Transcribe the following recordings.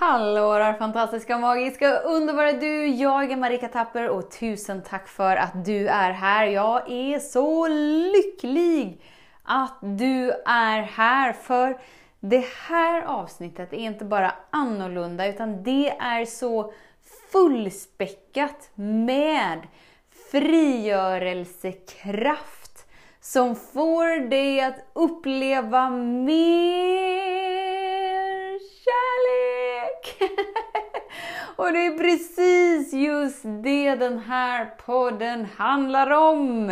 Hallå där fantastiska, magiska, underbara du! Jag är Marika Tapper och tusen tack för att du är här. Jag är så lycklig att du är här för det här avsnittet är inte bara annorlunda utan det är så fullspäckat med frigörelsekraft som får dig att uppleva mer Och det är precis just det den här podden handlar om.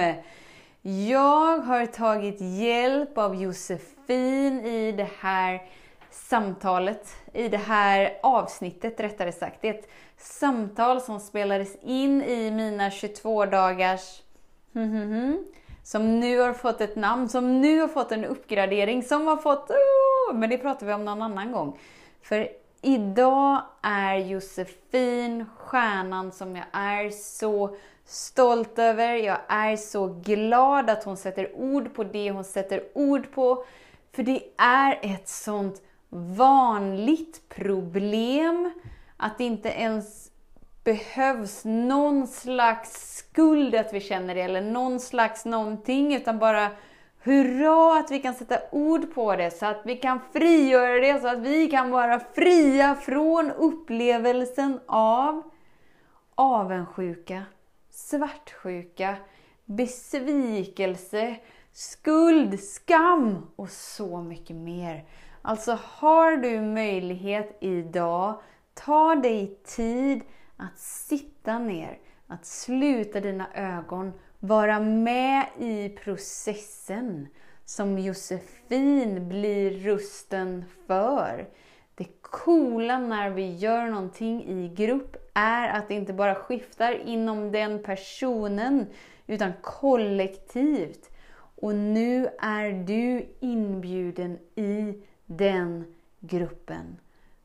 Jag har tagit hjälp av Josefin i det här samtalet, i det här avsnittet rättare sagt. Det är ett samtal som spelades in i mina 22 dagars hmm, hmm, hmm, som nu har fått ett namn, som nu har fått en uppgradering, som har fått... Oh, men det pratar vi om någon annan gång. För idag är Josefin stjärnan som jag är så stolt över. Jag är så glad att hon sätter ord på det hon sätter ord på. För det är ett sånt vanligt problem att det inte ens behövs någon slags skuld att vi känner det eller någon slags någonting utan bara hurra att vi kan sätta ord på det så att vi kan frigöra det så att vi kan vara fria från upplevelsen av avundsjuka, svartsjuka, besvikelse, skuld, skam och så mycket mer. Alltså har du möjlighet idag, ta dig tid att sitta ner, att sluta dina ögon, vara med i processen som Josefin blir rusten för. Det coola när vi gör någonting i grupp är att det inte bara skiftar inom den personen utan kollektivt. Och nu är du inbjuden i den gruppen.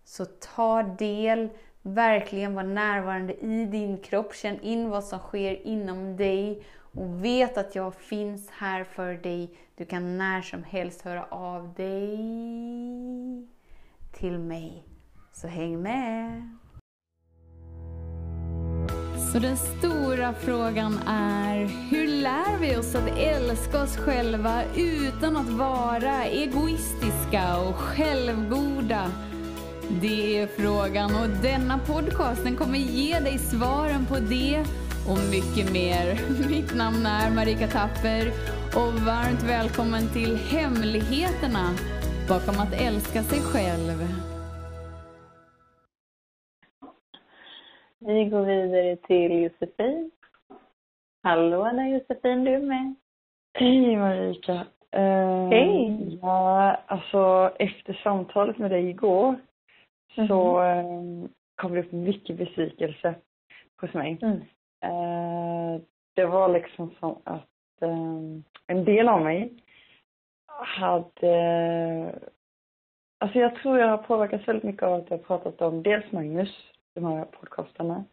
Så ta del, verkligen var närvarande i din kropp, känn in vad som sker inom dig och vet att jag finns här för dig. Du kan när som helst höra av dig till mig. Så häng med! Så den stora frågan är, hur lär vi oss att älska oss själva utan att vara egoistiska och självgoda? Det är frågan och denna podcast den kommer ge dig svaren på det och mycket mer. Mitt namn är Marika Tapper och varmt välkommen till Hemligheterna bakom att älska sig själv. Vi går vidare till Josefin. Hallå där Josefin, du är med. Hej Marika. Uh, Hej. Ja, alltså efter samtalet med dig igår Mhm. så um, kom det upp mycket besvikelse hos mig. Mm. Uh, det var liksom som att um, en del av mig hade... Alltså jag tror jag har påverkats väldigt mycket av att jag har pratat om dels Magnus, de här podcastarna,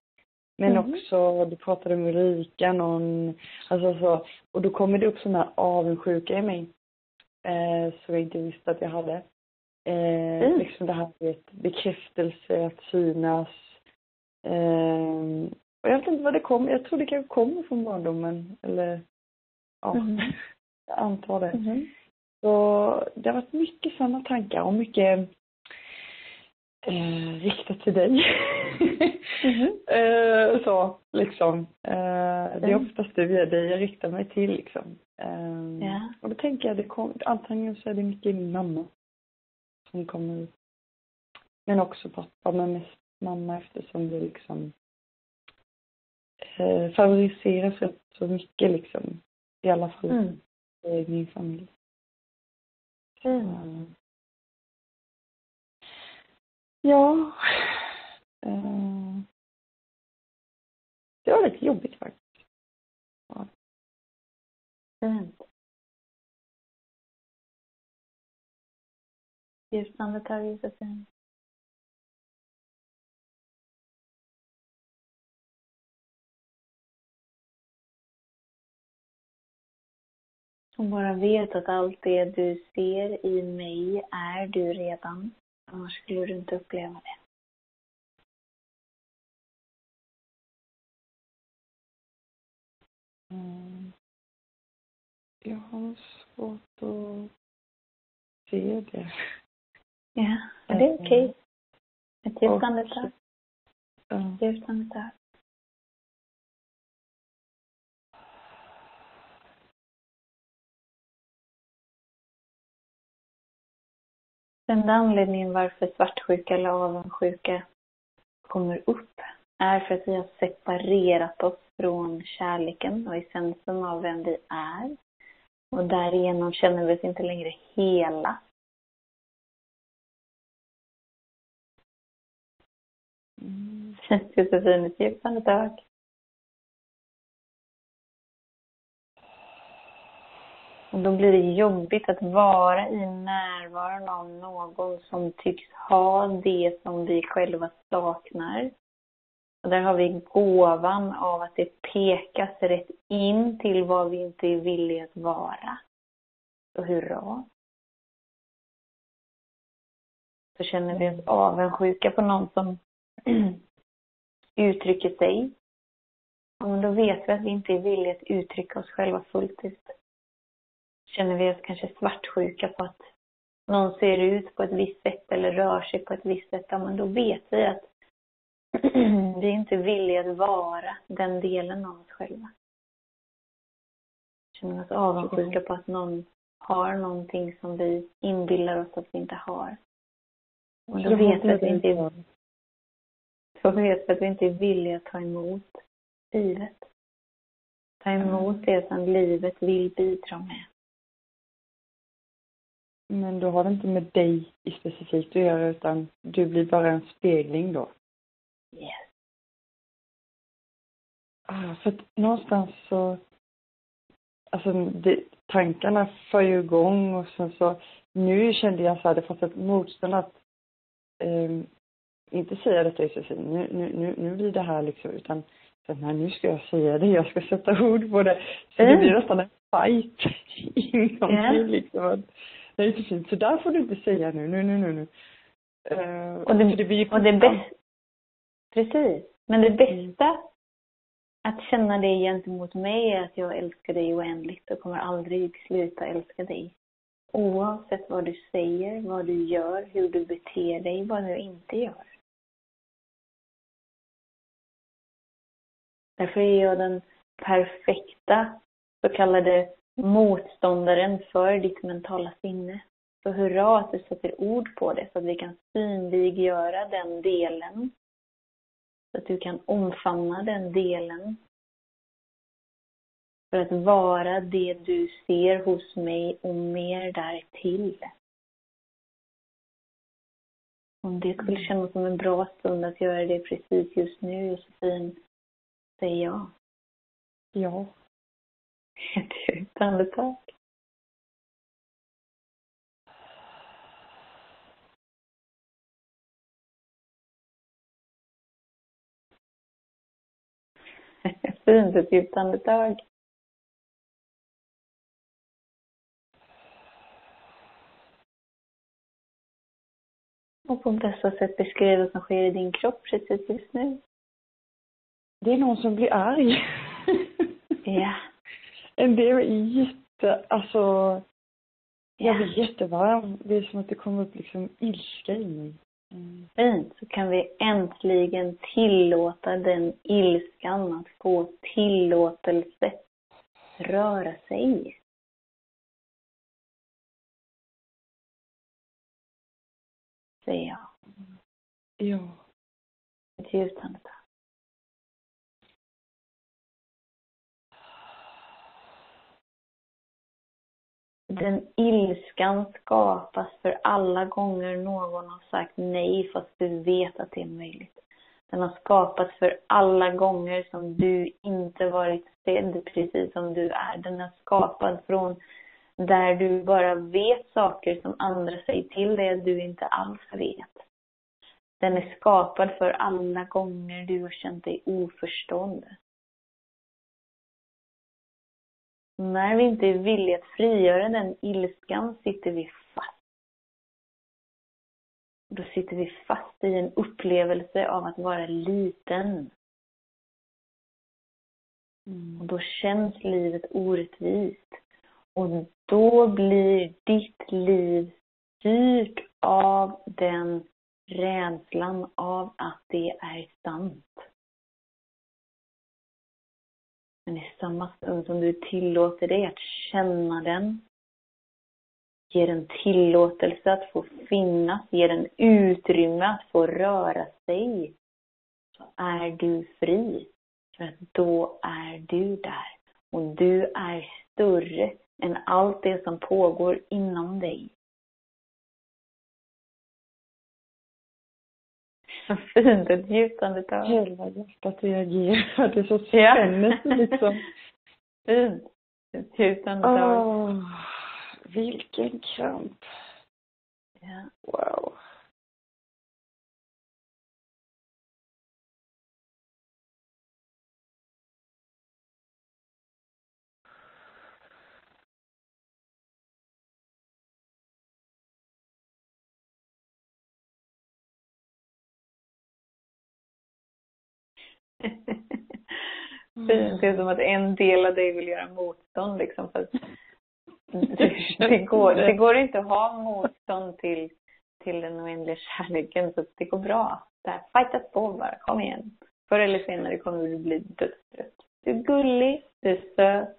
men Mhm. också, du pratade med Ulrika, någon, alltså så, och då kommer det upp sådana här avundsjuka i mig. Eh, som jag inte visste att jag hade. Eh, Mm. Liksom det här med bekräftelse, att synas. Eh, och jag vet inte vad det kommer, jag tror det kanske kommer från barndomen, eller ja, Mhm. jag antar det. Mhm. Så det har varit mycket sådana tankar och mycket eh, riktat till dig. Mhm. eh, så, liksom. Eh, det är Mm. oftast du, dig jag riktar mig till liksom. Eh, Ja. Och då tänker jag, det kom, antingen så är det mycket min mamma som kommer. Men också pappa, men mest mamma eftersom det liksom eh, favoriseras rätt så mycket liksom. I alla fall Mm. i min familj. Mm. Mm. Ja. Eh, det var lite jobbigt faktiskt. Fint. Djupt andetag Josefin. och bara vet att allt det du ser i mig är du redan. Annars skulle du inte uppleva det. Mm. Jag har svårt att se det. Ja, det är okej. Okay. Ett djupt andetag. Djupt andetag. Den anledningen varför svartsjuka eller avundsjuka kommer upp är för att vi har separerat oss från kärleken och essensen av vem vi är. Och därigenom känner vi oss inte längre hela. Mm. Josefin, ett djupt andetag. Då blir det jobbigt att vara i närvaron av någon som tycks ha det som vi själva saknar. Och där har vi gåvan av att det pekas rätt in till vad vi inte är villiga att vara. Så hurra. Så känner vi oss avundsjuka på någon som uttrycker sig. Ja, men då vet vi att vi inte är villiga att uttrycka oss själva fullt ut. Känner vi oss kanske svartsjuka på att någon ser ut på ett visst sätt eller rör sig på ett visst sätt, ja men då vet vi att vi är inte villiga att vara den delen av oss själva. Känner oss avundsjuka på att någon har någonting som vi inbillar oss att vi inte har. Och då vet vi att vi inte är så vet vi att vi inte är villiga att ta emot livet. Ta emot det som livet vill bidra med. Men då har det inte med dig i specifikt att göra utan du blir bara en spegling då. Yes. Ah, för att någonstans så, alltså det, tankarna för ju igång och sen så, nu kände jag så här, det fanns ett motstånd att ehm, inte säga detta Josefin, nu, nu, nu, nu blir det här liksom, utan så, nej, nu ska jag säga det, jag ska sätta ord på det. Så det Mm. blir nästan en fight inom mig liksom. Inte fint, så där får du inte säga nu, nu, nu, nu, nu. Eh, Och det- det blir Och det bästa, precis. Men det bästa att känna det gentemot mig är att jag älskar dig oändligt och kommer aldrig sluta älska dig. Oavsett vad du säger, vad du gör, hur du beter dig, vad du inte gör. Därför är jag den perfekta så kallade motståndaren för ditt mentala sinne. Så hurra att du sätter ord på det så att vi kan synliggöra den delen. Så att du kan omfamna den delen. För att vara det du ser hos mig och mer därtill. Om det skulle kännas som en bra stund att göra det precis just nu, Josefin, säger jag. Ja. Ett djupt andetag. Fint, ett djupt andetag. Och på bästa sätt beskriv vad som sker i din kropp precis just nu. Det är någon som blir arg. Ja. En del är jätte, alltså, jag Ja. blir jättevarm. Det är som att det kommer upp liksom ilska i mig. Mm. Fint, så kan vi äntligen tillåta den ilskan att få tillåtelse röra sig. Säger jag. Ja. Ett djupt andetag. Den ilskan skapas för alla gånger någon har sagt nej fast du vet att det är möjligt. Den har skapats för alla gånger som du inte varit sedd precis som du är. Den är skapad från där du bara vet saker som andra säger till dig att du inte alls vet. Den är skapad för alla gånger du har känt dig oförstådd. När vi inte är villiga att frigöra den ilskan sitter vi fast. Då sitter vi fast i en upplevelse av att vara liten. Och då känns livet orättvist. Och då blir ditt liv styrt av den rädslan av att det är sant. Men i samma stund som du tillåter dig att känna den, ger den tillåtelse att få finnas, ger den utrymme att få röra sig, så är du fri. För att då är du där. Och du är större än allt det som pågår inom dig. Så fint, ett djupt andetag. Hela hjärtat reagerar. Det är så Ja. spännande liksom. Fint. Ett djupt andetag. Åh, vilken kramp. Ja. Wow. Fint. Det är som att en del av dig vill göra motstånd liksom. Fast det, det, går, det går inte att ha motstånd till, till den oändliga kärleken. Så det går bra. Där, fightas på bara. Kom igen. Förr eller senare kommer du bli dödstrött. Du är gullig. Du är söt.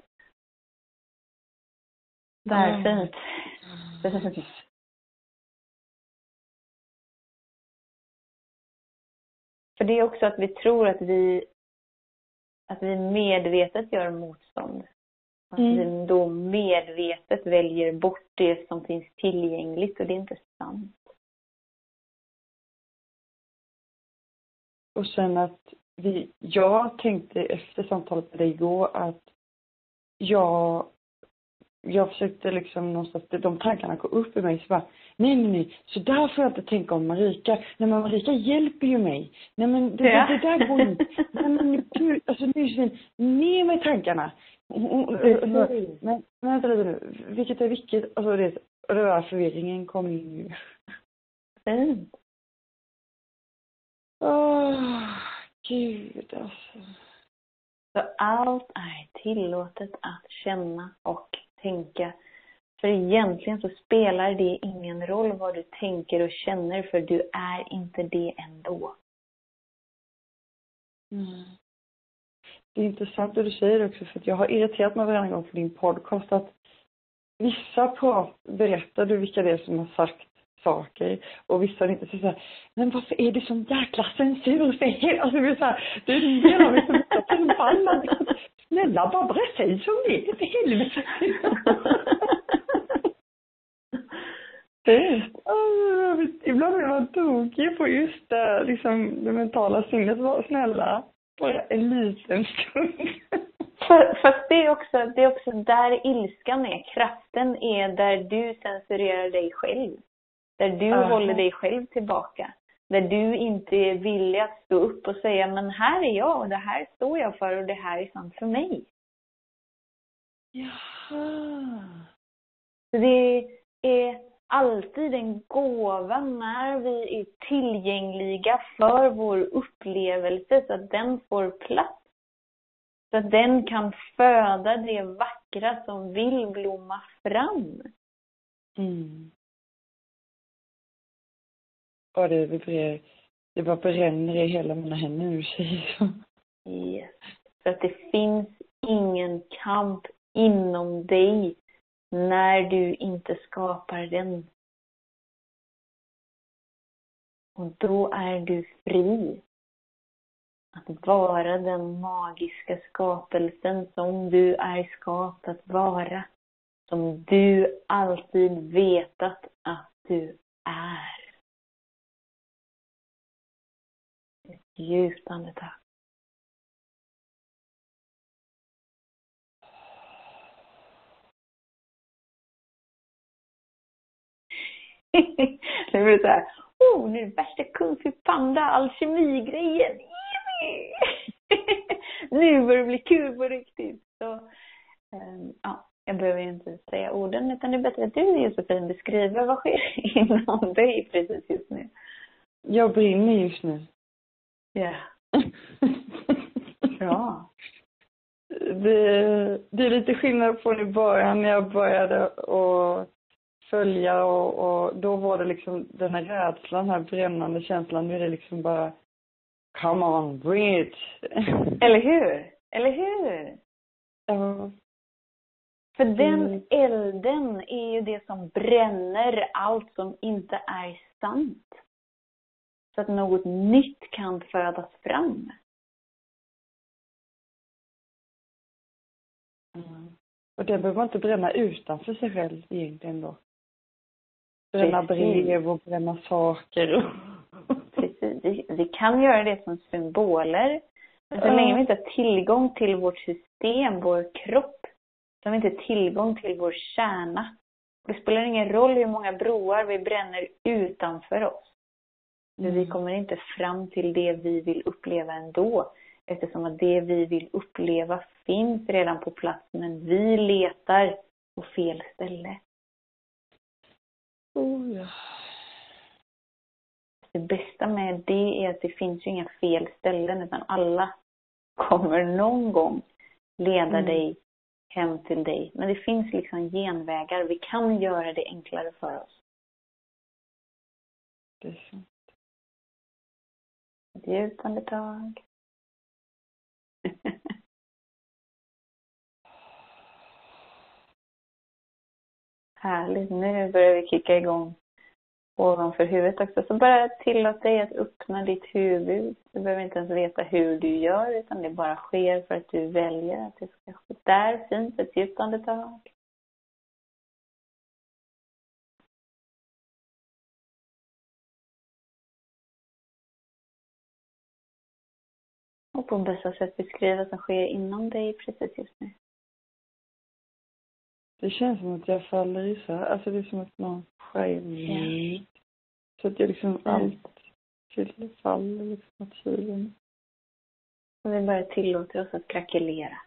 Där, Mm. fint. Fint. För det är också att vi tror att vi att vi medvetet gör motstånd. Att Mm. vi då medvetet väljer bort det som finns tillgängligt och det är inte sant. Och sen att vi, jag tänkte efter samtalet med dig igår att jag, jag försökte liksom någonstans, de tankarna kom upp i mig så bara, nej nej nej, så där får jag inte tänka om Marika. Nej men Marika hjälper ju mig. Nej men det, Ja. det, det där går inte. Nej men gud, alltså nu ner med tankarna. Men, men vänta lite nu, vilket är vilket? Alltså det, och det var förvirringen kom in ju. Fint. Åh, gud alltså. Så allt är tillåtet att känna och tänka. För egentligen så spelar det ingen roll vad du tänker och känner för du är inte det ändå. Mm. Det är intressant det du säger också för att jag har irriterat mig varje gång på din podcast att vissa prat, berättar du vilka det är som har sagt saker och vissa inte så här, men varför är det sån jäkla censur för helvete? Alltså det är så här, du är en del av mig som blir förbannad. Snälla bara bara säg som det är, för helvete. Ibland är man tokig på just det, liksom det mentala sinnet. Var snälla, bara en liten stund. Fast det är, också, det är också där ilskan är. Kraften är där du censurerar dig själv. Där du Aha. håller dig själv tillbaka. Där du inte är villig att stå upp och säga, men här är jag och det här står jag för och det här är sant för mig. Jaha. Så det är alltid en gåva när vi är tillgängliga för vår upplevelse så att den får plats. Så att den kan föda det vackra som vill blomma fram. Mm. Och det vibrerar, det bara bränner i hela mina händer nu säger. Yes. För att det finns ingen kamp inom dig när du inte skapar den. Och då är du fri. Att vara den magiska skapelsen som du är skapad att vara. Som du alltid vetat att du är. Djupt andetag. det blir så här, oh, nu är det värsta Kung Fu Panda alkemigrejen. Nu börjar det bli kul på riktigt. Så, um, ja, jag behöver ju inte säga orden, utan det är bättre att du Josefin beskriver vad sker inom dig precis just nu. Jag brinner just nu. Ja. Bra. det, det är lite skillnad från i början när jag började att följa och, och då var det liksom den här rädslan, den här brännande känslan. Nu är det liksom bara come on, bring it. Eller hur? Eller hur? Ja. För den Mm. elden är ju det som bränner allt som inte är sant. Så att något nytt kan födas fram. Mm. Och det behöver man inte bränna utanför sig själv egentligen då. Bränna Precis. brev och bränna saker. Precis. Vi, vi kan göra det som symboler. Men så Ja. länge vi inte har tillgång till vårt system, vår kropp, så har vi inte tillgång till vår kärna. Det spelar ingen roll hur många broar vi bränner utanför oss. Men vi kommer inte fram till det vi vill uppleva ändå. Eftersom att det vi vill uppleva finns redan på plats, men vi letar på fel ställe. Oh, ja. Det bästa med det är att det finns ju inga fel ställen, utan alla kommer någon gång leda Mm. dig hem till dig. Men det finns liksom genvägar. Vi kan göra det enklare för oss. Det är sant. Ett djupt andetag. Härligt. Nu börjar vi kicka igång ovanför huvudet också. Så bara tillåt dig att öppna ditt huvud. Du behöver inte ens veta hur du gör, utan det bara sker för att du väljer att det ska ske. Där, fint. Ett djupt andetag. Och på bästa sätt beskriva vad som sker inom dig precis just nu. Det känns som att jag faller isär. Alltså det är som att någon skär Ja. Så att jag liksom Mm. allt faller liksom åt sidan. Och vi bara tillåter oss att krackelera.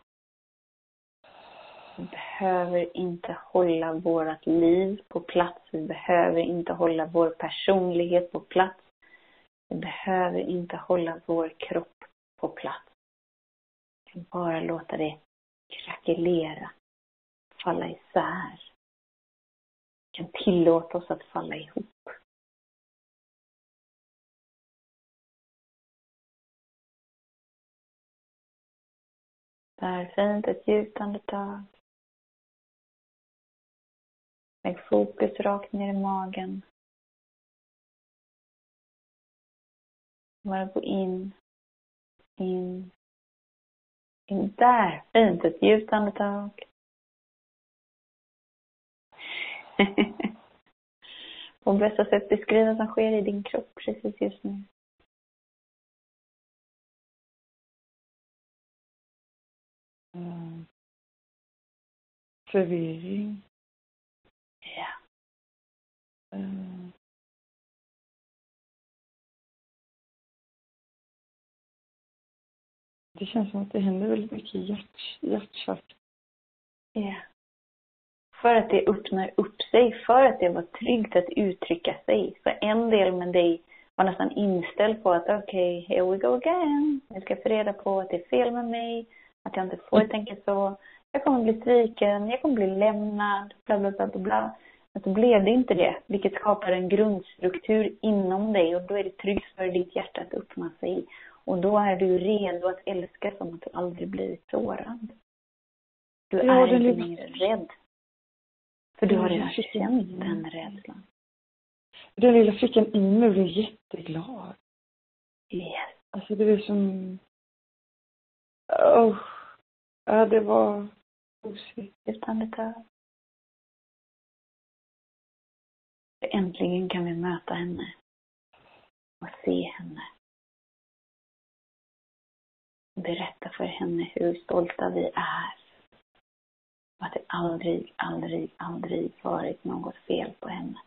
Vi behöver inte hålla vårt liv på plats. Vi behöver inte hålla vår personlighet på plats. Vi behöver inte hålla vår kropp på plats. Kan bara låta det krackelera, falla isär. Vi kan tillåta oss att falla ihop. Där, fint. Ett djupt andetag. Lägg fokus rakt ner i magen. Bara gå in, in, in. Där, fint. Ett djupt andetag. På bästa sätt beskriva vad som sker i din kropp precis just nu. Mm. Förvirring. Ja. Mm. Det känns som att det händer väldigt mycket hjärt, hjärtchakrat. Ja. För att det öppnar upp sig, för att det var tryggt att uttrycka sig. Så en del med dig var nästan inställd på att okej, okay, here we go again. Jag ska få reda på att det är fel med mig, att jag inte får tänka så. Jag kommer bli sviken, jag kommer bli lämnad, bla bla bla bla bla. Men så blev det inte det, vilket skapar en grundstruktur inom dig och då är det tryggt för ditt hjärta att öppna sig. Och då är du redo att älska som att du aldrig blivit sårad. Du Ja, är inte längre rädd. För du har redan Jag förstår. känt den rädslan. Den lilla flickan i mig blev jätteglad. Yes. Alltså det är som... Oh. Ja, det var osigt. För Äntligen kan vi möta henne. Och se Berätta för henne hur stolta vi är. Och att det aldrig, aldrig, aldrig varit något fel på henne.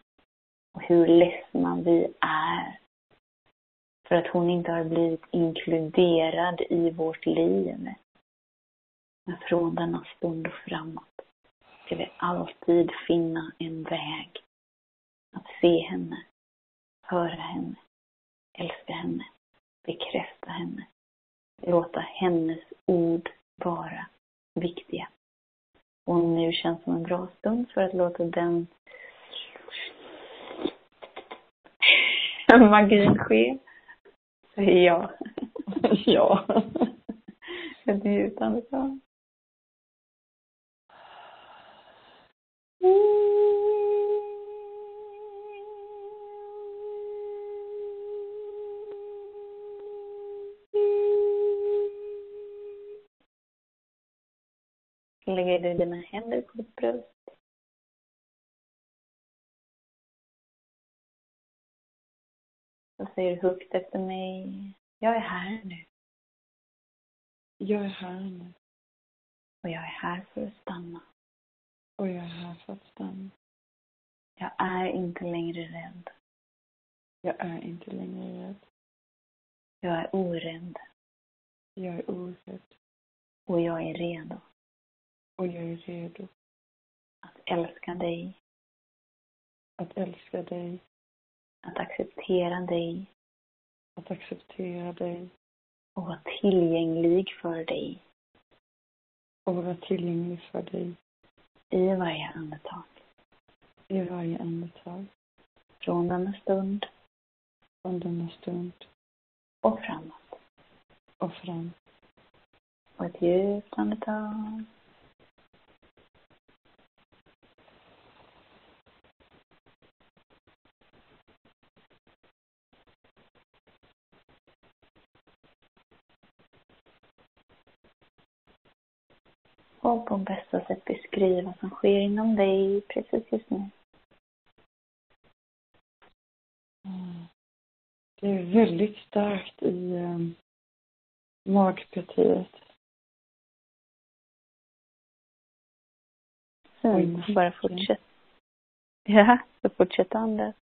Och hur ledsna vi är. För att hon inte har blivit inkluderad i vårt liv. Men från denna stund och framåt ska vi alltid finna en väg att se henne, höra henne, älska henne, bekräfta henne. Låta hennes ord vara viktiga. Och nu känns som en bra stund för att låta den magin ske. Säger jag. ja. Ett djupt andetag. Lägger du dina händer på ditt bröst. Och säger högt efter mig. Jag är här nu. Jag är här nu. Och jag är här för att stanna. Och jag är här för att stanna. Jag är inte längre rädd. Jag är inte längre rädd. Jag är orädd. Jag är orädd. Och jag är redo Och jag är redo att älska dig. att älska dig. Att acceptera dig. Att acceptera dig. Och vara tillgänglig för dig. Och vara tillgänglig för dig. I varje andetag. I varje andetag. Från denna stund Från denna stund och framåt. och fram. Och ett djupt andetag. Och på bästa sätt beskriva vad som sker inom dig precis just nu. Mm. Det är väldigt starkt i um, magpartiet. Oj. Bara fortsätt. Ja, så fortsätt andas.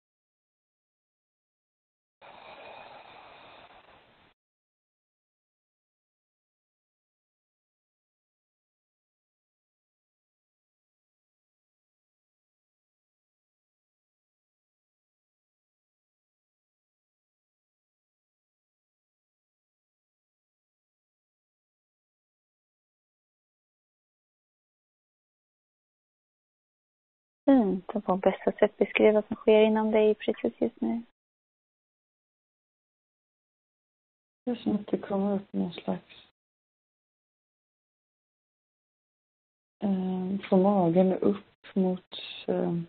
Fint. Och på bästa sätt beskriva vad som sker inom dig precis just nu. Det är som att det kommer upp någon slags um, från magen upp mot vad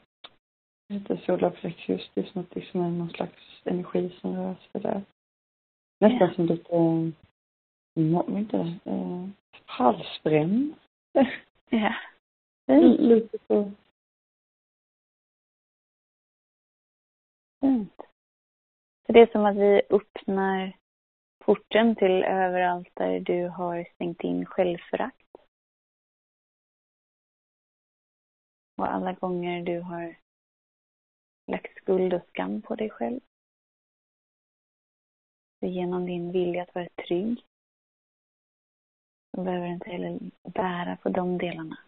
heter solarplexus. Det är som att det liksom är någon slags energi som rör sig där. Nästan Ja. som lite, um, må- inte, uh, halsbränn. Ja. Fint. lite så. Fint. Så det är som att vi öppnar porten till överallt där du har stängt in självförakt. Och alla gånger du har lagt skuld och skam på dig själv. Så genom din vilja att vara trygg så behöver du inte heller bära på de delarna.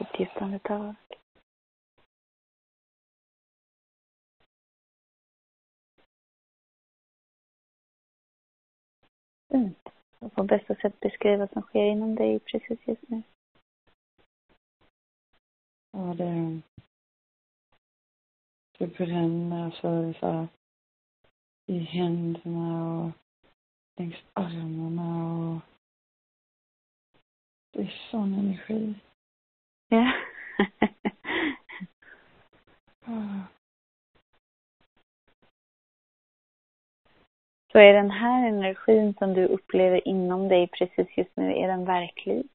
Ett djupt andetag. Fint. Och på bästa sätt beskriva vad som sker inom dig precis just nu. Ja, det, det bränner så, så här, i händerna och längs armarna och det är sån energi. Ja. Så är den här energin som du upplever inom dig precis just nu, är den verklig?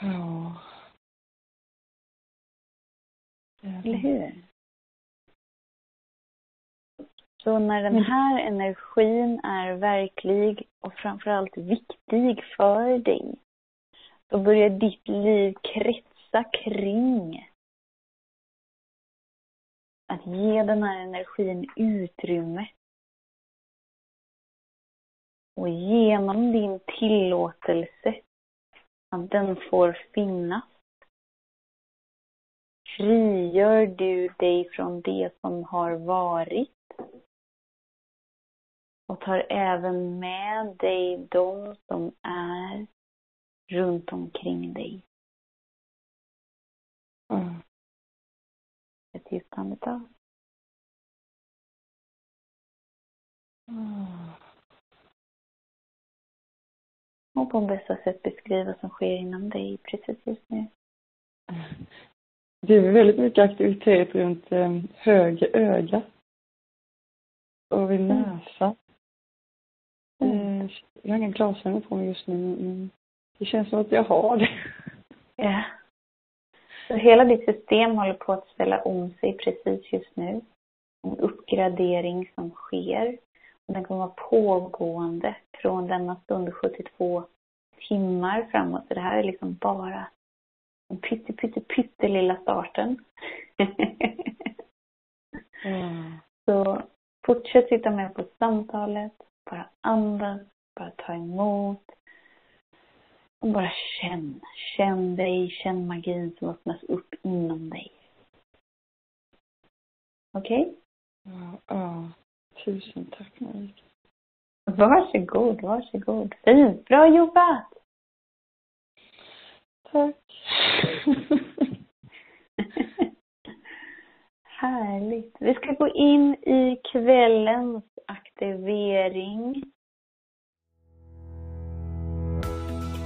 Ja. Eller hur? Så när den här energin är verklig och framförallt viktig för dig, då börjar ditt liv kretsa kring att ge den här energin utrymme. Och genom din tillåtelse att den får finnas frigör du dig från det som har varit Och tar även med dig de som är runt omkring dig. Mm. Ett djupt andetag. Mm. Och på bästa sätt beskriva vad som sker inom dig precis just nu. Det är väldigt mycket aktivitet runt eh, höger öga. Och vid Mm. näsan. Mm. Eh, jag har inga glasögon på mig just nu, men det känns som att jag har det. Ja. Så hela ditt system håller på att ställa om sig precis just nu. En uppgradering som sker. Och den kommer vara pågående från denna stund 72 timmar framåt. Så det här är liksom bara den pytte, pytte, pyttelilla starten. Mm. Så fortsätt sitta med på samtalet. Bara andas, bara ta emot. Och bara känn. Känn dig, känn magin som öppnas upp inom dig. Okej? Ja, ja. Tusen tack Marika. Varsågod, varsågod. Fint, bra jobbat! Tack. Härligt. Vi ska gå in i kvällens aktivering.